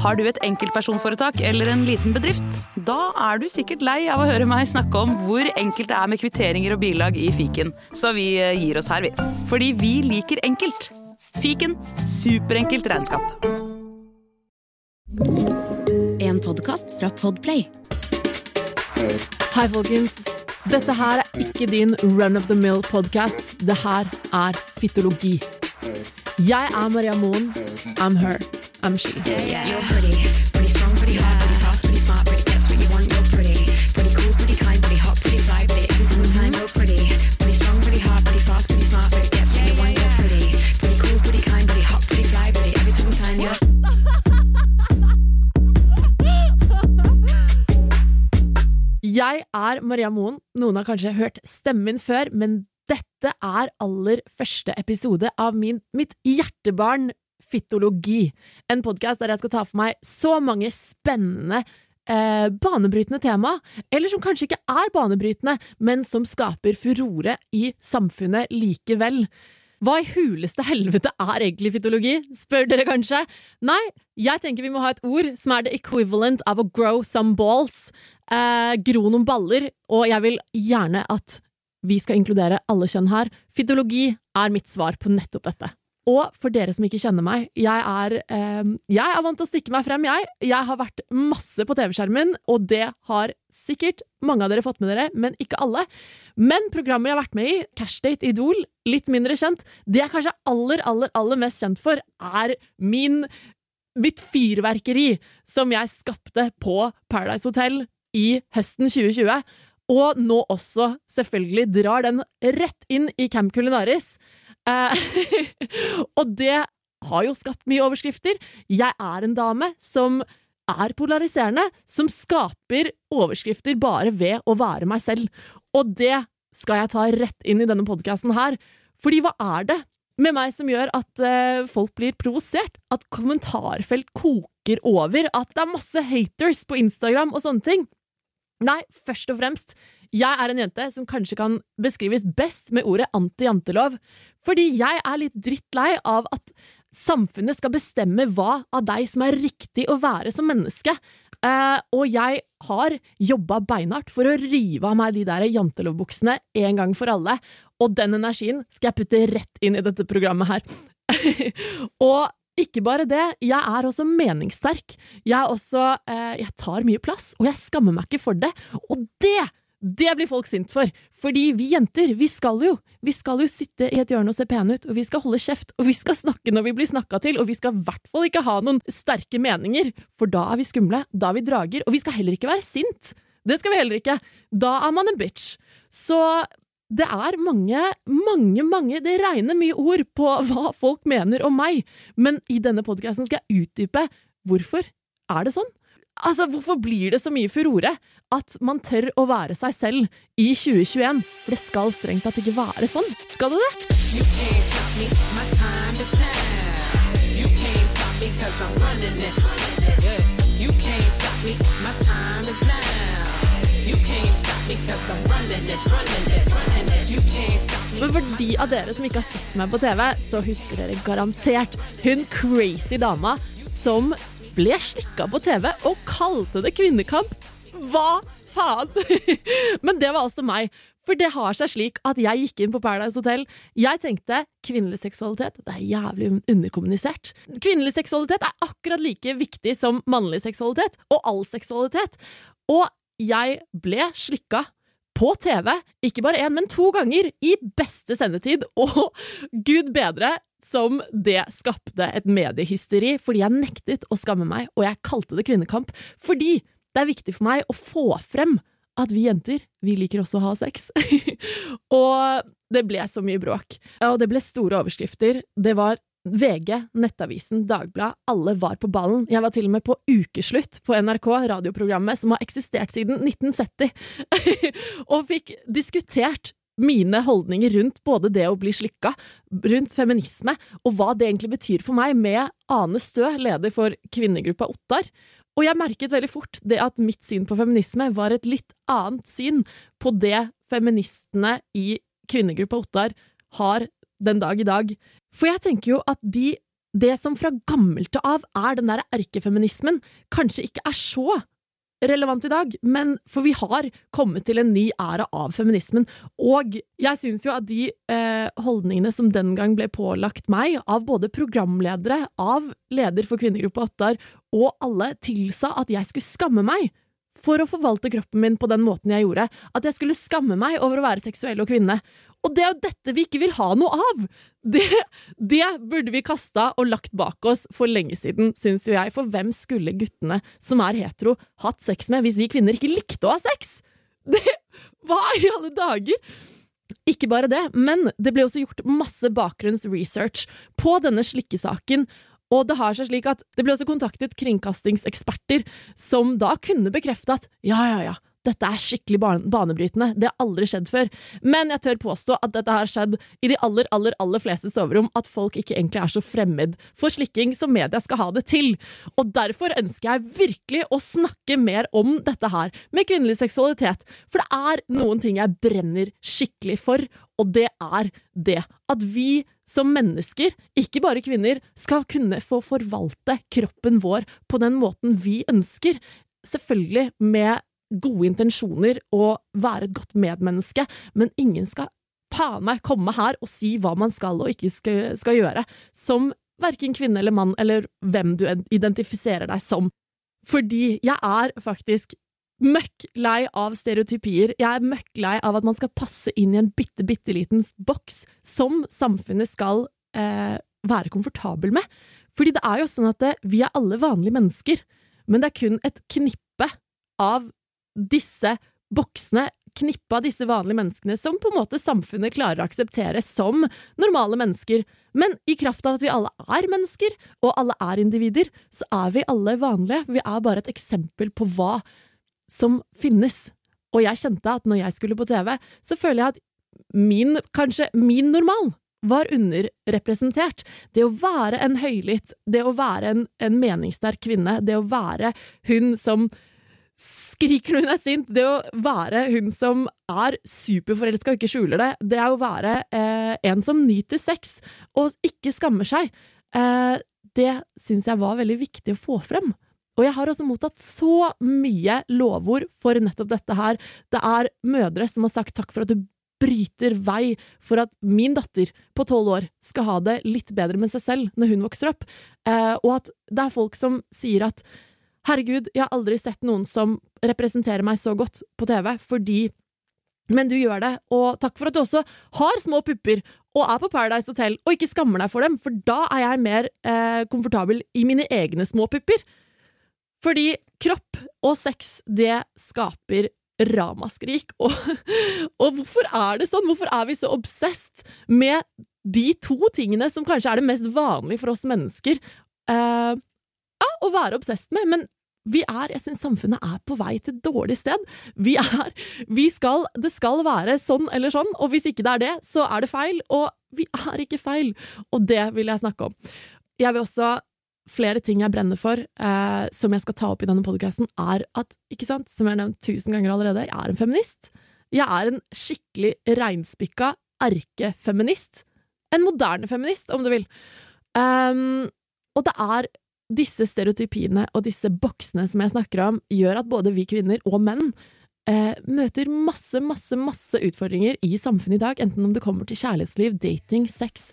Har du et enkeltpersonforetak eller en liten bedrift? Da er du sikkert lei av å høre meg snakke om hvor enkelt det er med kvitteringer og bilag i fiken, så vi eh, gir oss her, vi. Fordi vi liker enkelt. Fiken superenkelt regnskap. En podkast fra Podplay. Hei, folkens. Dette her er ikke din run of the mill-podkast. Det her er fittologi. Jeg er Maria Moen. I'm her. I'm she. You're pretty, pretty strong, pretty hard, pretty fast, pretty smart, pretty gets what you want. You're pretty, pretty cool, pretty kind, pretty hot, pretty fly, pretty every single time. You're pretty, pretty strong, pretty hard, pretty fast, pretty smart, pretty gets what you want. You're pretty, pretty cool, pretty kind, pretty hot, pretty fly, pretty every single time. You're Jeg er Maria Moen. Noen har kanskje hørt stemmen min før, men dette er aller første episode av min, mitt hjertebarn Fytologi. En podkast der jeg skal ta for meg så mange spennende, eh, banebrytende tema, eller som kanskje ikke er banebrytende, men som skaper furore i samfunnet likevel. Hva i huleste helvete er egentlig fytologi, spør dere kanskje? Nei, jeg tenker vi må ha et ord som er the equivalent of å grow some balls. Eh, gro noen baller, og jeg vil gjerne at vi skal inkludere alle kjønn her. Fytologi er mitt svar på nettopp dette. Og for dere som ikke kjenner meg, jeg er, eh, jeg er vant til å stikke meg frem, jeg. Jeg har vært masse på TV-skjermen, og det har sikkert mange av dere fått med dere, men ikke alle. Men programmet jeg har vært med i, Cashdate Idol, litt mindre kjent, det jeg kanskje aller, aller, aller mest kjent for, er min mitt fyrverkeri som jeg skapte på Paradise Hotel i høsten 2020, og nå også selvfølgelig drar den rett inn i Camp Culinaris. Eh, og det har jo skapt mye overskrifter. Jeg er en dame som er polariserende, som skaper overskrifter bare ved å være meg selv. Og det skal jeg ta rett inn i denne podkasten her. Fordi hva er det med meg som gjør at uh, folk blir provosert? At kommentarfelt koker over? At det er masse haters på Instagram og sånne ting? Nei, først og fremst, jeg er en jente som kanskje kan beskrives best med ordet anti-jantelov, fordi jeg er litt drittlei av at samfunnet skal bestemme hva av deg som er riktig å være som menneske. Eh, og jeg har jobba beinhardt for å rive av meg de der jantelovbuksene en gang for alle, og den energien skal jeg putte rett inn i dette programmet her. og ikke bare det, jeg er også meningssterk. Jeg, er også, eh, jeg tar mye plass, og jeg skammer meg ikke for det. Og det! Det blir folk sint for, fordi vi jenter, vi skal jo, vi skal jo sitte i et hjørne og se pene ut, og vi skal holde kjeft, og vi skal snakke når vi blir snakka til, og vi skal i hvert fall ikke ha noen sterke meninger, for da er vi skumle, da er vi drager, og vi skal heller ikke være sint. Det skal vi heller ikke. Da er man en bitch. Så det er mange, mange, mange Det regner mye ord på hva folk mener om meg, men i denne podkasten skal jeg utdype hvorfor er det sånn. Altså, Hvorfor blir det så mye furore at man tør å være seg selv i 2021? For det skal strengt tatt ikke være sånn. Skal det det? You can't stop me, my time is now. You can't stop me cause I'm running this. You can't stop me, my time is now. You can't stop me cause I'm running this, running this, running this. You can't stop me. Men for de av dere som ikke har sett meg på TV, så husker dere garantert hun crazy dama som ble slikka på TV og kalte det kvinnekamp. Hva faen? Men det var altså meg. For det har seg slik at jeg gikk inn på Paradise Hotel. Jeg tenkte kvinnelig seksualitet det er jævlig underkommunisert. Kvinnelig seksualitet er akkurat like viktig som mannlig seksualitet, og all seksualitet. Og jeg ble slikka på TV, ikke bare én, men to ganger, i beste sendetid, og gud bedre som det skapte et mediehysteri, fordi jeg nektet å skamme meg, og jeg kalte det kvinnekamp, fordi det er viktig for meg å få frem at vi jenter, vi liker også å ha sex. og det ble så mye bråk, og det ble store overskrifter. Det var VG, Nettavisen, Dagbladet, alle var på ballen. Jeg var til og med på Ukeslutt på NRK, radioprogrammet som har eksistert siden 1970, og fikk diskutert mine holdninger rundt både det å bli slikka, rundt feminisme, og hva det egentlig betyr for meg, med Ane Stø, leder for kvinnegruppa Ottar. Og jeg merket veldig fort det at mitt syn på feminisme var et litt annet syn på det feministene i kvinnegruppa Ottar har den dag i dag. For jeg tenker jo at de det som fra gammelt av er den der erkefeminismen, kanskje ikke er så relevant i dag, men for vi har kommet til en ny æra av feminismen, og jeg syns jo at de eh, holdningene som den gang ble pålagt meg, av både programledere, av leder for Kvinnegruppa Ottar, og alle, tilsa at jeg skulle skamme meg for å forvalte kroppen min på den måten jeg gjorde, at jeg skulle skamme meg over å være seksuell og kvinne. Og det er jo dette vi ikke vil ha noe av! Det, det burde vi kasta og lagt bak oss for lenge siden, syns jo jeg, for hvem skulle guttene som er hetero, hatt sex med hvis vi kvinner ikke likte å ha sex? Det, hva i alle dager? Ikke bare det, men det ble også gjort masse bakgrunnsresearch på denne slikkesaken, og det har seg slik at det ble også kontaktet kringkastingseksperter som da kunne bekrefte at ja, ja, ja, dette er skikkelig banebrytende, det har aldri skjedd før. Men jeg tør påstå at dette har skjedd i de aller, aller, aller fleste soverom, at folk ikke egentlig er så fremmed for slikking som media skal ha det til. Og derfor ønsker jeg virkelig å snakke mer om dette her med kvinnelig seksualitet, for det er noen ting jeg brenner skikkelig for, og det er det at vi som mennesker, ikke bare kvinner, skal kunne få forvalte kroppen vår på den måten vi ønsker. Selvfølgelig med gode intensjoner og være et godt medmenneske, men ingen skal faen meg komme her og si hva man skal og ikke skal, skal gjøre, som verken kvinne eller mann eller hvem du identifiserer deg som. Fordi jeg er faktisk møkk lei av stereotypier. Jeg er møkk lei av at man skal passe inn i en bitte, bitte liten boks som samfunnet skal eh, være komfortabel med. Fordi det er jo sånn at det, vi er alle vanlige mennesker, men det er kun et knippe av disse boksene, knippet av disse vanlige menneskene, som på en måte samfunnet klarer å akseptere som normale mennesker. Men i kraft av at vi alle er mennesker, og alle er individer, så er vi alle vanlige. Vi er bare et eksempel på hva som finnes. Og jeg kjente at når jeg skulle på TV, så føler jeg at min, kanskje min normal, var underrepresentert. Det å være en høylytt, det å være en, en meningssterk kvinne, det å være hun som skriker når hun er sint, det å være hun som er superforelska og ikke skjuler det, det er å være eh, en som nyter sex og ikke skammer seg. Eh, det syns jeg var veldig viktig å få frem. Og jeg har også mottatt så mye lovord for nettopp dette her. Det er mødre som har sagt takk for at du bryter vei for at min datter på tolv år skal ha det litt bedre med seg selv når hun vokser opp, eh, og at det er folk som sier at herregud, jeg har aldri sett noen som representerer meg så godt på TV, fordi men du gjør det, og takk for at du også har små pupper og er på Paradise Hotel og ikke skammer deg for dem, for da er jeg mer eh, komfortabel i mine egne små pupper. Fordi kropp og sex, det skaper ramaskrik. Og, og hvorfor er det sånn? Hvorfor er vi så obsessed med de to tingene som kanskje er det mest vanlige for oss mennesker? Eh, ja, å være obsessed med, men vi er, jeg syns samfunnet er på vei til et dårlig sted. Vi er, vi skal, det skal være sånn eller sånn, og hvis ikke det er det, så er det feil, og vi er ikke feil. Og det vil jeg snakke om. Jeg vil også flere ting jeg brenner for, eh, som jeg skal ta opp i denne podkasten, er at, ikke sant, som jeg har nevnt tusen ganger allerede, jeg er en feminist. Jeg er en skikkelig reinspikka erkefeminist. En moderne feminist, om du vil. Um, og det er disse stereotypiene og disse boksene som jeg snakker om, gjør at både vi kvinner og menn eh, møter masse, masse, masse utfordringer i samfunnet i dag, enten om det kommer til kjærlighetsliv, dating, sex,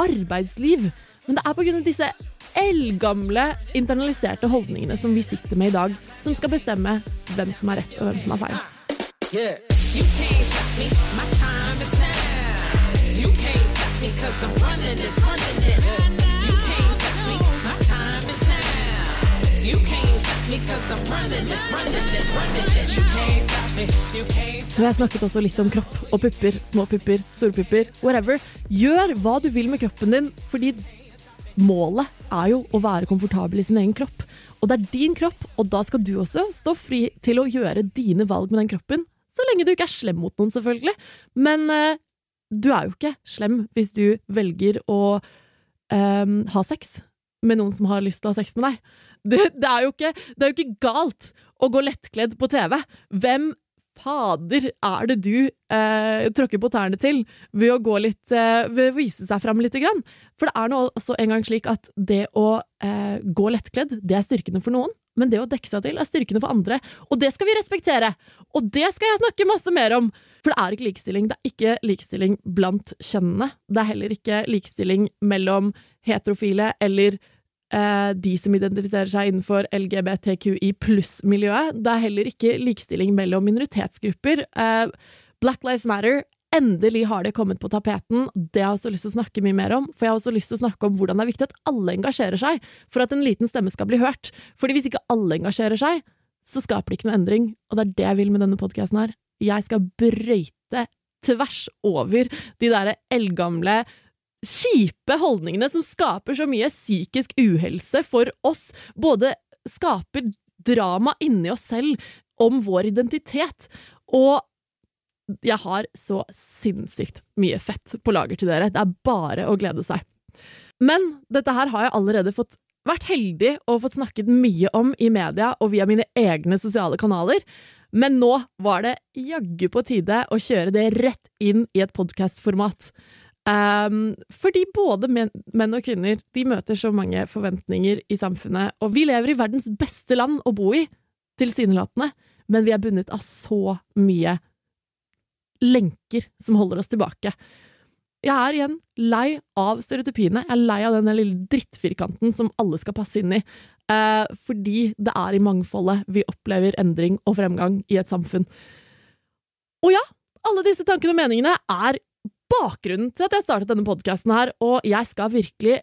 arbeidsliv. Men det er på grunn av disse eldgamle, internaliserte holdningene som vi sitter med i dag, som skal bestemme hvem som er rett og hvem som er feil. Yeah. You can't stop me, my time is now. You can't stop me cause I'm running this, running this. Can't jeg snakket også litt om kropp og pupper, små pupper, store pupper, whatever. Gjør hva du vil med kroppen din, fordi målet er jo å være komfortabel i sin egen kropp. Og det er din kropp, og da skal du også stå fri til å gjøre dine valg med den kroppen. Så lenge du ikke er slem mot noen, selvfølgelig. Men eh, du er jo ikke slem hvis du velger å eh, ha sex med noen som har lyst til å ha sex med deg. Det, det, er ikke, det er jo ikke galt å gå lettkledd på TV. Hvem fader er det du eh, tråkker på tærne til ved å gå litt eh, ved å vise seg fram litt? Grann? For det er nå også en gang slik at det å eh, gå lettkledd, det er styrkende for noen. Men det å dekke seg til er styrkende for andre, og det skal vi respektere! Og det skal jeg snakke masse mer om! For det er ikke likestilling. Det er ikke likestilling blant kjønnene. Det er heller ikke likestilling mellom heterofile eller de som identifiserer seg innenfor LGBTQI pluss-miljøet. Det er heller ikke likestilling mellom minoritetsgrupper. Eh, Black Lives Matter Endelig har det kommet på tapeten. Det har jeg også lyst til å snakke mye mer om, for jeg har også lyst til å snakke om hvordan det er viktig at alle engasjerer seg for at en liten stemme skal bli hørt. Fordi hvis ikke alle engasjerer seg, så skaper det ikke noe endring, og det er det jeg vil med denne podkasten her. Jeg skal brøyte tvers over de derre eldgamle kjipe holdningene som skaper så mye psykisk uhelse for oss, både skaper drama inni oss selv om vår identitet, og jeg har så sinnssykt mye fett på lager til dere. Det er bare å glede seg. Men dette her har jeg allerede fått vært heldig og fått snakket mye om i media og via mine egne sosiale kanaler. Men nå var det jaggu på tide å kjøre det rett inn i et podkastformat. Um, fordi både menn, menn og kvinner de møter så mange forventninger i samfunnet, og vi lever i verdens beste land å bo i, tilsynelatende, men vi er bundet av så mye lenker som holder oss tilbake. Jeg er igjen lei av stereotypiene. Jeg er lei av den lille drittfirkanten som alle skal passe inn i. uh, fordi det er i mangfoldet vi opplever endring og fremgang i et samfunn. Og ja, alle disse tankene og meningene er bakgrunnen til at jeg startet denne podkasten her, og jeg skal virkelig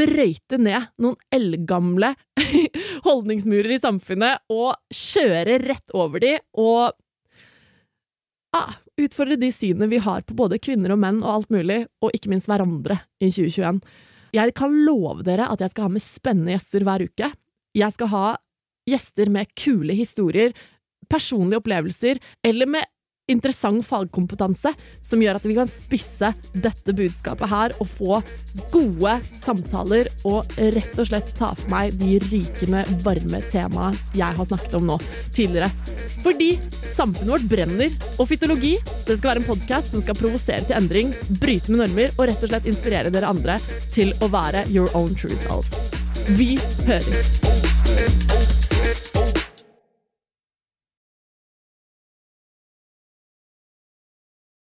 brøyte ned noen eldgamle holdningsmurer i samfunnet og kjøre rett over de og ah, utfordre de synene vi har på både kvinner og menn og alt mulig, og ikke minst hverandre i 2021. Jeg kan love dere at jeg skal ha med spennende gjester hver uke. Jeg skal ha gjester med kule historier, personlige opplevelser, eller med interessant fagkompetanse som gjør at vi kan spisse dette budskapet her og få gode samtaler og rett og slett ta for meg de rykende varme temaene jeg har snakket om nå tidligere. Fordi samfunnet vårt brenner, og Fytologi det skal være en podkast som skal provosere til endring, bryte med normer og rett og slett inspirere dere andre til å være your own true selves. Vi høres!